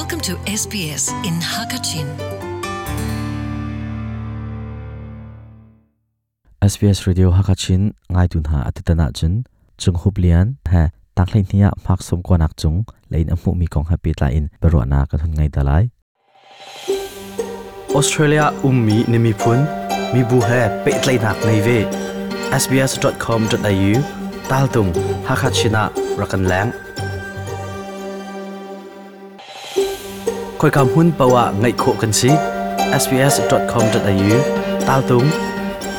Welcome to SBS in Hakachin. SBS Radio Hakachin ngai tun ha atitana chin chung hub lian ha tak l a i n nia phak som kwa nak chung lein amu mi kong happy t a in b a r o na ka thun ngai dalai Australia ummi n e m i phun mi bu ha pe tlai nak nei ve sbs.com.au tal tung hakachina rakan lang คอยคำหุ้นปาวะไงโคกันซิ sbs.com.au ตาวตุง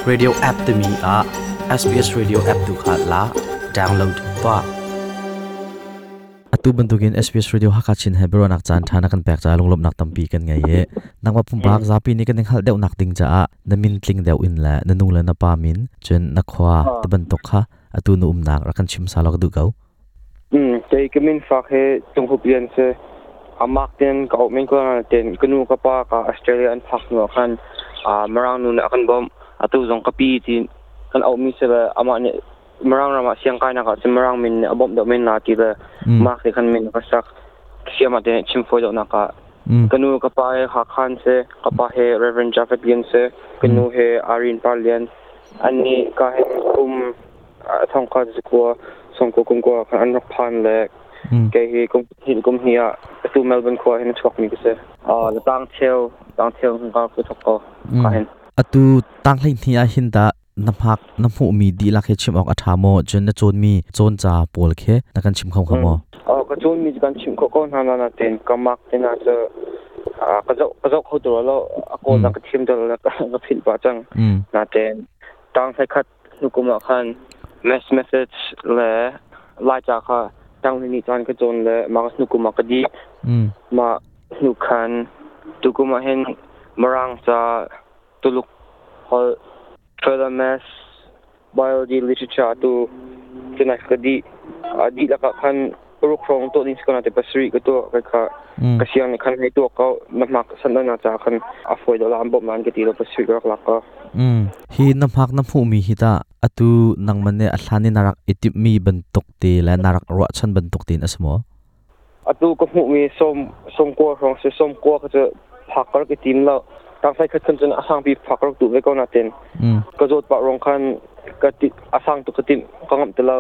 radio app ตมีอา sbs radio app ดูขาดละดาวน์โหลดปะตับันทุกิน SBS Radio ฮักชินเฮเบรอนักจานทานักันแปลกใจลงลบนักตัมปีกันไงเอ๋นักว่าผมบากซาปีนี้กันยังขัดเดวนักติงจ้านึ่งมินติงเดวอินแหละนนุ่งเลยนับปามินจนนักว่าตับันทุกฮะตันุ่มนักรักันชิมสาลกดูเขาอืมใจก็มินฝากให้ตรงหุบยันเซ amakten kaupmen ko ten kanu ka pa ka australia an phak nu khan a marang nu na kan bom atu zong ka pi tin kan au mi se ba ama ne marang rama siang kai na ka se marang min abom do men na ti ba mak de kan min ka sak siama de chim fo do na ka kanu ka pa ha khan se ka pa he reverend jafet gin se kanu he arin parlian ani ka he kum thong ka zikwa song ko kum ko kan an pan le กเหกุมหินกุมเฮียประตูเมลเบิร์นควาเห็นชอบมีกเสอ๋อตังเทลตังเทลก็คือชก็เห็นประตูตังเลน่อาเห็นตาน้ำพักน้ำผู้มีดีลักเชิมออกอัฐามอจนจะจนมีจนจ่าปวดเขคนักการชิมคำคำมออ๋อก็จนมีการชิมก็ก็นานๆเต็นก็มักเต็นอาจจะอ่าก็จะก็จะเขาตัวแล้วอากงนักชิมตัวแล้วก็นักผิดป่าจังน่าเจนตั้งใช้คัดนุกุมละคันเมสเมสเซจและไล่จากเขา当你转个钟了，忙是努古马个地，嗯，马努看，都古马很，马让咋，都录，好，further mass biology literature 都，真那个地，啊地那个看。รุกโอรงตัวนี้ก็น่าจะไปสุริก็ตัวก็ค่ะก็เสียงในคันให้ตัวเขาน้ำหมักสันนนาจาคันอฟวยดอลลาร์บ่มันก็ตีเราไปสุริก็หลักก็อืมฮีน้ำหมักน้ำผู้มีฮิตาอะตูนังมันเนี่ยอัลลนีนารักอิติมีบรรทุกตีและนารักรัชันบรรทุกตีนะสมออะตูก็หูมีส้มส้มกัวของเสียส้มกัวก็จะผักก็กิติมแล้วทางคฟดึ้นจนอาสังปีผักก็ตูวไวก็น่าเต็นก็จดดปะรองคันกติอาสังตุกติกังตละ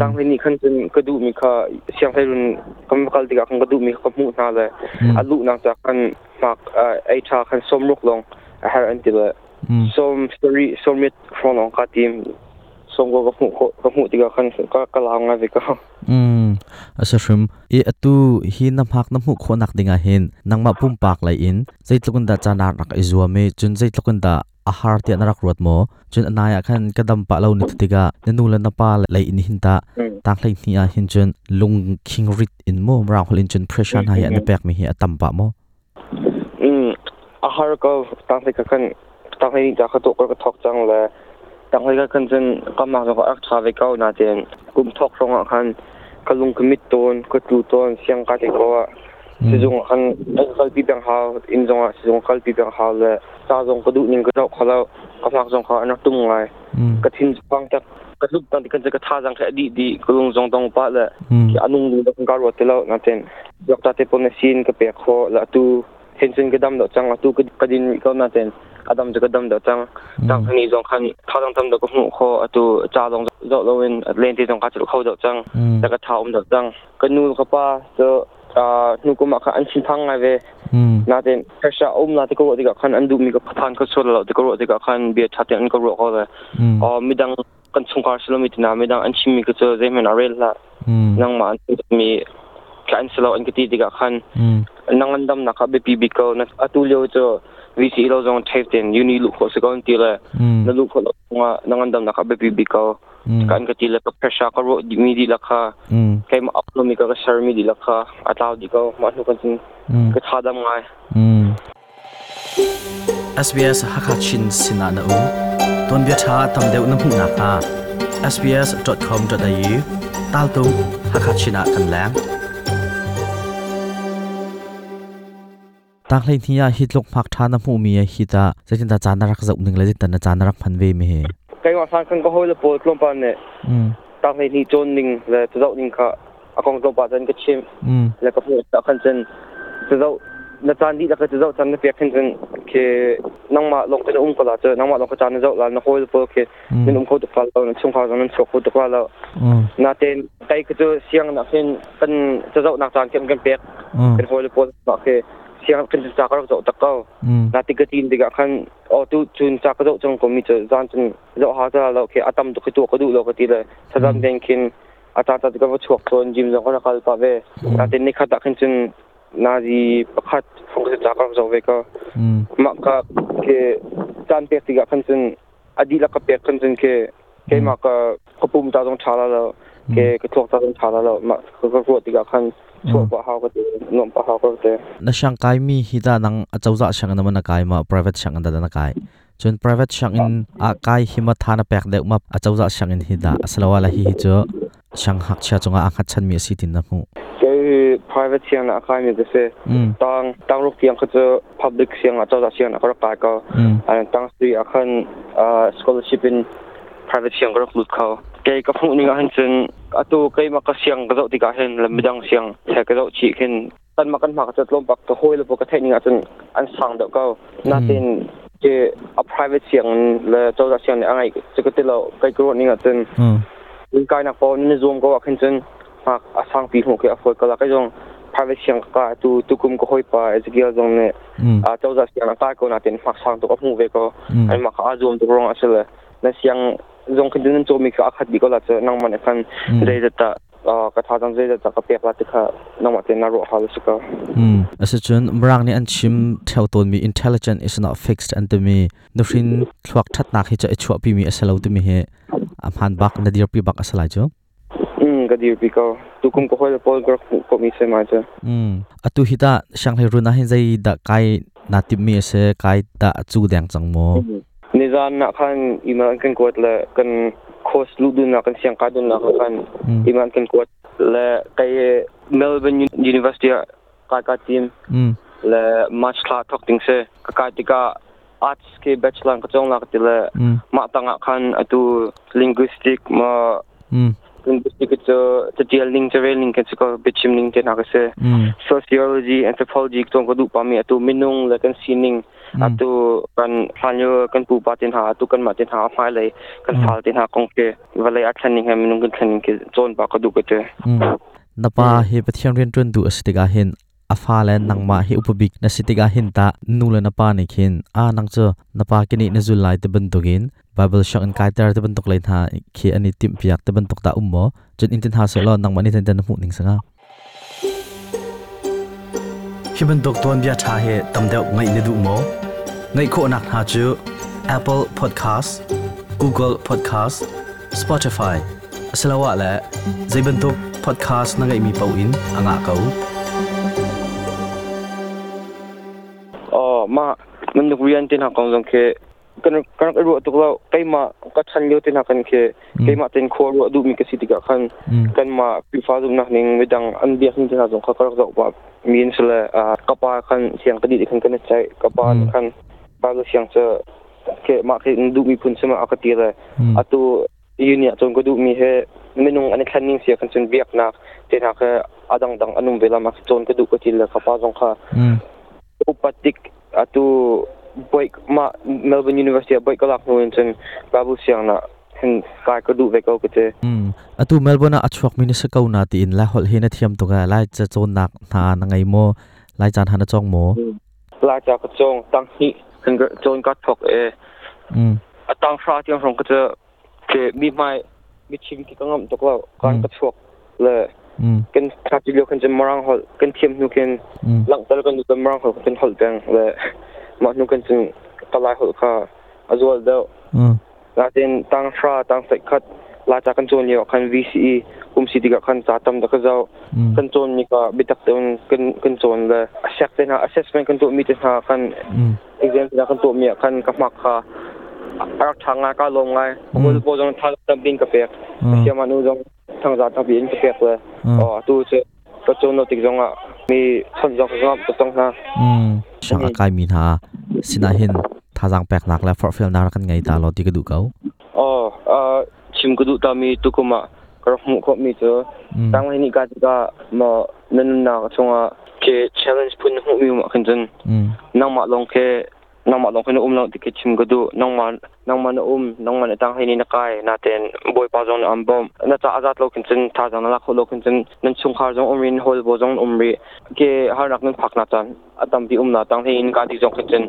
ตั้งเปนี่ขันจนกระดูมีค่ะเสียงไฟรุนกำกัลติกับกระดูมีค่ะมูนาเลยอัลูนังจากขันมากไอชาขันสมรุกลงอาหารอันติละสมสตอรี่สมมิตฟรอนองกาทีมสมก็กับหูกับหติกาขันก็กลางไงไปก็อืมอาศัยมเออตู้ฮีน้ำพักน้ำุขคนนักดิ่งเห็นนางมาพุ่มปากเลยอินใจตุกันตาจานารักไอจัวเมจนใจตุกันตา a har te na rak ruat mo chun anaya khan kadam pa lo ni tiga nanu la na pa lai in hin ta tang lai ni a hin chun lung king rit in mo ra hol in chun pressure na ya na pek mi hi atam pa mo um a har ko tang lai ka kan tang lai ni ta khato ko thok chang la tang lai ka kan chen kam ma ko ak tha ve kau na ten kum thok rong khan kalung kumit ton ko tu ton siang ka te ko sizong han kal pi dang ha in zonga sizong kal pi dang ha le sa zong ka du ning ka dok khala ka phak zong kha na tum ngai ka thin pang tak ka lup tang dikan ka tha jang kha di di kulung zong dong pa le ki anung lu da ka ro te lo na ten yok ta te pon sin ka pe kho la tu tension ka dam do chang tu ka din mi ka na ten adam ka dam do chang tang ni zong khan tha jang tam do ko mu kho atu cha zong zo lo win len ti zong ka chu kho do chang da ka tha um do chang ka nu ka pa so นูก็มาค่ะอันชิทังไงเวนาเดนเพืาอจะอมนาเดก็รู้ดีกับขันอันดูมีก็บพันก็ชวนเราเดก็รู้ดีกับขันเบียด์ชัดอันก็รู้ก็เลยอ๋อไม่ดังกันสงครามสลมิตนาไม่ดังอันชิมีก็เดอเจมันอะไรละนั่งมาอันีมีแคนสโลอันก็ตีดีกับขันนั่งอันดับนะครับเบบีบีเกลนะอตุเลียวเจอวิธีเราจะทำเต็มยูนิลูกคสก่อนที่ละนั่นลูกคนว่านั่งดำนักเบบีบิกาการกติลก็เพชาก็รู้มีดีละค่ะเค่มาอัพลมีก็เชร์มีดีละค่ะอาจารย์ดีก็มาทุกคนจริงก็ท้าดำง่ายเอสฮักขัดชินสินานุตอนเบียชาทำเดวน้ำหูนาค่ะ SBS.com.au ตั้งตุ้งฮักขัดชินะกันแล้วตักเลยที่ยาฮิตลกพักทานะหมู่มีฮิตาจะจินตาจานารักสักหนึ่งเลยจินตาจานรักพันเวมีเฮไกว่าสังคังก็หอยละปวดลมปานเนี่ยตักเลยที่จนหนึ่งเลยจะเอาหนึ่งค่ะอากงลมปานจันก็ชิมอมแล้วก็พวกตักคันจันจะเอานาจานดีแล้วก็จะเอาจันเปียกคันจันเคนังมาลงกันอุ้มก็ลาเจอนังมาลงก็จานจะเอาละนะหอยละปวดเคมันอุ้มกขาตกฟ้าแล้วนชงฟ้าจั่งชกกขาตกฟ้าแล้วนาเตนไกก็จะเสียงนักเพิ่นเป็นจะเอานาจานเข็มกันเปียกเป็นหอยละปวดก็เค siang kan sa ka zo ta ka na ti ka tin de ga khan o tu chun sa ka zo chong ko mi cho zan chun zo ha za lo ke atam to ki to ka du lo ka ti le sa zam den kin ata ta ka chuak chon jim zo ka kal pa ve na tin ni kha ta khin chun na ji pakhat phong ka sa ka zo ve ka ma ka ke tan pe ti ga khan chun adila ka pe khan chun ke ke ma ka khopum ta zong chala lo กก็ทุกตาคนทาแล้วมาก็กดติกาคันทุกพ่อเขาก็ตินพ่อเขาก็ตินะช่างกายมีฮิตานังอาจจะช่างนั้นมันกายมา private ช่างนั้นนะกายจน private ช่างอินอากายหิมาทานแปกเด็กมาอาจจะช่างอินฮิตาสลาวาละฮิฮิจอช่างหักเชาจงอาหักชันมีสิทธินะมู private ช่างนั้ะก่ะมีแต่เสตั้งตั้งรูปเสียงก็จะ public เสียงอ่ะเจ้าเสียงนะก็ไปก็อันตั้งสี่อาคันอ่า scholarship in private เสียงก็รัลูกเขา kai cái phung ni ga han chen atu kai ma ka siang ka zo ti ka hen lam dang siang sa ka zo chi khin tan ma kan ma ka chatlom pak to hoi lo po ka cái ni ga chen an sang da ka na hmm. tin che a private siang le cho da siang angai che ka ti lo hmm. kai cái ni ga chen in kai na phone ni zoom ko wa khin chen ha a sang pi ho ke a phoi ka la cái jong private siang ka tu tu kum ko hoi pa e ge jong ne a cho da siang ka ko na tin phak sang to ka mu ve ko hmm. ai ma ka zoom to rong asle na siang zong khin dun chu mi kha khat dikola chu nang man khan dei da ka tha jang dei da ka pek la ti kha nang ma te na ro hal su ka um ừ. asa chun mrang ni an chim theu ton mi intelligent is not fixed and to me no shin thluak that na khi cha chua pi mi asalo tu mi he am han bak na dir pi bak asala chu um ka dir pi ka tu kum ko hol pol gro ko mi se ma cha um atu hita shang le runa hin zai da kai na ti mi se kai ta chu dang chang mo mizan na khan iman kan kuat la kan khos lu dun na kan siang ka dun na khan iman kan kuat la kai Melbourne University ka ka team la match la tok ting se ka ka tika arts ke bachelor ka chong la ka tila ma tanga khan atu linguistic ma linguistic to to deal ling to reling kan ko bichim ling te na ka se sociology anthropology tong ko du pa mi atu minung la kan sining atu kan hlanyo kan pu pa tin ha atu kan ma tin ha phai lai kan phal tin ha kong ke valai at thlaning ha minung kan thlaning ke chon ba ka du ka te napa he pathiang ren tun du astika hin afale nangma hi upabik na sitiga hinta nula napa ni khin a nangcho napa kini na julai te bentugin bible shock an kai tar te bentuk lain ha khi ani tim piak te bentuk ta ummo chen intin ha solo nangma ni ten ten mu ning sanga khi himen dokton bia hệ he tamdeu ngay nên du mo ngay kho nak ha chu apple podcast google podcast spotify asalawa la zaibentuk podcast na ngai mi pau in anga kau oh ờ, ma mình được rian tin ha kong jong ke kan kan ru tu ko kai ma ka chan yo tin kan khe kai ma tin kho ru du mi ka siti ka khan kan ma pi fa zum na ning me dang an bi hin tin azong kha kar zau ba min sele a ka pa khan siang ka di kan kan chai ka pa khan ba lu siang cha ke ma ke du mi pun sema ka ti la atu yun ya tong ko du mi he menung an khan ning sia kan chun biak na te na ka adang dang anum vela ma chon ka du ka ti la ka pa zong kha upatik atu บอยมาเมลเบิร์นยูนิเวอร์ซิตี้บอยก็ลักนู่นจนรับรู้สียงน่ะเห็นสายกระดูกเวกเอาก็เจออืมอะตัวเมลเบิร์นอะช่วงมินิสกอร์นาทีอินและวหัวเฮนที่ยำตัวไล่จะจนหนักหานังไงโมไล่จานหันจ้องโมไล่จากกระจงตั้งนี่เห็นก็ะจงก็ถกเออืมอะตั้งฟ้าที่ยังคงก็จะเจมีไม่มีชิมที่กังมตัแล้วการกระชกเลยกันทัดจิโลกันจะมารังหัวกันเทียมหนูกันหลังตลอดกันดูกันมารังหัวกันหัวแดงเลยมาหนุกันซึ่งตลาดหุ้นกาอาวจะเดาแล้วเต็นตั้งชาตั้งเซ็คัดลาจากันโจนี่กคันวีซีคุมสิทธิ์ก็คันสาตมดก็เจ้ากันโจนี่ก็บิดตักเตืนกันกันโจนเลยเช็คเต็นอาะ a s s e s s m น n t กันตัวมีเต็นหาคันอีกเรื่องหนึ่งกันตัวมีคันกับมักค่ะอาจารย์งานกรลงไงผมก็จโพสตลงทางตั้งบินกับเพียรเชื่อมันนู้นตั้งสาตมบินกับเพียรเลยอ๋อตู้เชื่อก็โจนติดตรงอ่ะมีคนยกยอบต้องนะอืมช่างอากายมีนาสินาหินทาจังแปลกหนักและฟอร์ฟิลนารักันไงตาลอดีกระดูกเขาอ๋ออ่าชิมกระดูกตามีตุกมะกระหมุขมีเจอตั้งให้นี่กาจิกามานันนักชงอ่ะเค c h a l ล e n g e พุ่นหุมีมาขึ้นจนนั่งมาลงเคนั่งมาลงเคนอุ้มเราดิกชิมกระดูกนั่งมา nang man um nang man tang hini na kai na ten boy pa jong am bom na cha azat lo kin chin tha jong la kho lo kin chin nan chung khar jong umrin hol bo jong umri ke har nak nan phak na chan atam bi um na tang hin ka di jong kin chin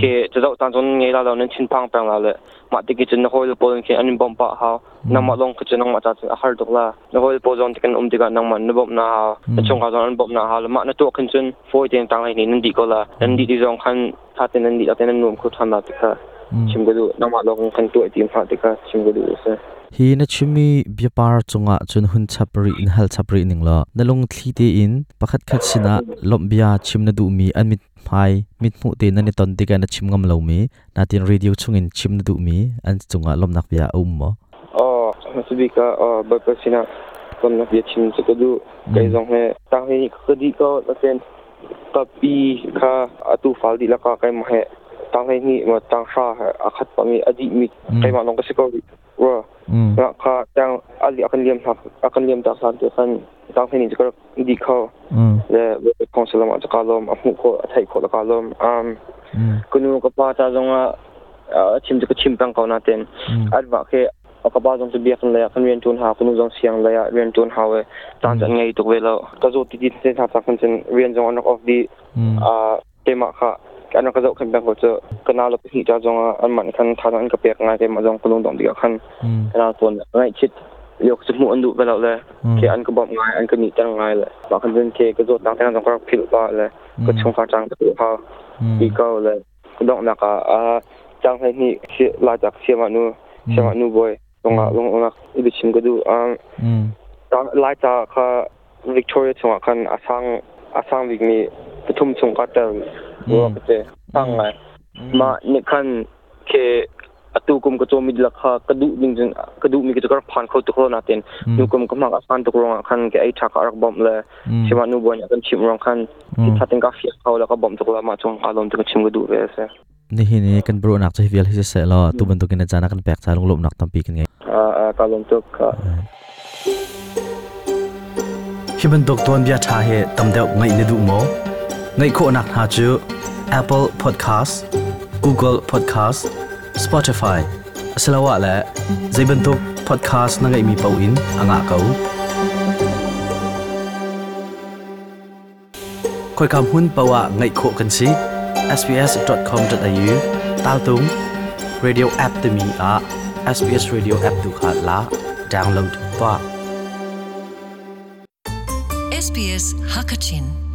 ke cha jong tang jong nge la lo nan chin phang pang la le ma ti ki chin hol bo kin an bom pa ha na ma long kin nang ma cha chin har dok la na hol bo jong kin um ti ka nang man na bom na ha na chung khar jong an bom na ha le ma na to kin chin foi ten tang hini nan di ko la nan di di jong khan ถ้าเต้นนั้นดีถ้าเต้นนั้นนุ่มคือทำได้ค่ะ chimgodu nama long kan tu tim pha tika chimgodu se hi na chimi biapar chunga chun hun chapri in hal chapri ningla nalong thli te in pakhat khat sina lombia chimna du mi anmit phai mit mu te na ni ton tika na chimgam lo mi na tin radio chungin chimna du mi an chunga lomnak bia ummo oh nasubika oh bakasina sina lomnak bia chim chukodu kai jong he tang ni khadi ko laten papi kha atu faldi laka kai ma he ตั้งในนี้มาตั้งชาให้อาคัดปมีอดีตมีใครมาลงก็สิก็ว่าแล้ว้าตั้งอดีตอันเลียมทรับอันเลียมจากสันเดียันตั้งที่นี่จะก็ดีเข้าและคป็นของสลามจะกาลมอภูโคไทยโคละกลมอ่าคุณนูก็พาจาลงอ่ะชิมจะก็ชิมตั้งเขานาเต็นอัดว่าเคอากบาจงจะเบียกันเลยคันเรียนจูนหาคุณจงเสียงเลยเรียนจูนหาเวตั้งจะไงตัวเวลาก็จะติดติดเส้นทางสักคนเรียนจงอันออกดีอ่าเต็มอ่ะค่ะกันก็จะคุณเป็นคนจะก็น่ารับผิดชอบจังอันมันคันทางอันก็เปียกง่ายแต่มาจังลุ่มตรงเดียวคันก็น่าตัวง่ายชิดยกสมุนดุไปแล้วเลยเคอันก็บอกง่ายอันก็หนีจังง่ายเลยบางคนเป็นเคก็จะตัางแต่ต้งก็ผิดบ้าเลยก็ชงฟ้าจังก็ผดพาวีก็เลยก็ต้องนักรัจังให้นี่ชื่ลาจากเชียมานูเชียมานูบอยลงอ่ะลงอ่ะอีกชิ้นก็ดูอ่าตอนลาจากค่ะวิกตอเรียจังหวะคันอาซังอาซังวิกมีปฐุมสงกรานตตัวเจตั้งไงมาเนี่ยคันเคอตูกุมก็โจมิดลักฮะกระดูจริงๆกระดูมีกิจกรรมผ่านเข้าตุกโรนาเต็นนูกุมก็มักอาสันตุกโรนคันแกไอ้ทักอารักบอมเลยชิมานูบอยกันชิมรองคันที่ทัดเปงนกาเฟียเขาแล้วก็บอมตุกโรมาจงอารมณ์ตุกชิมกระดูเวสเนี่ฮินี่กันบรูนักจะฮิวิลฮิสเซลอตุบันตุกินอาจานย์กันแปลกใจลงหลบนักตั้มปีกันไงอ่าอ่ากาลงตุกค่ะทฮิบันตุกตัวนเบียชาเหตุตัมเดีอกไม่ในดูมอ ngay ko nak na Apple Podcast Google Podcast Spotify สลาวะและจะเป็นทุก podcast ั a ngai mi p a u i อ a n ง a kau คอยคำหุ้นป้วะไงโคกันซิ sbs.com.au ตาตุง radio app ตมีอะ sbs radio app ดูขาดละดาวน์โหลดปะ sbs Hakachin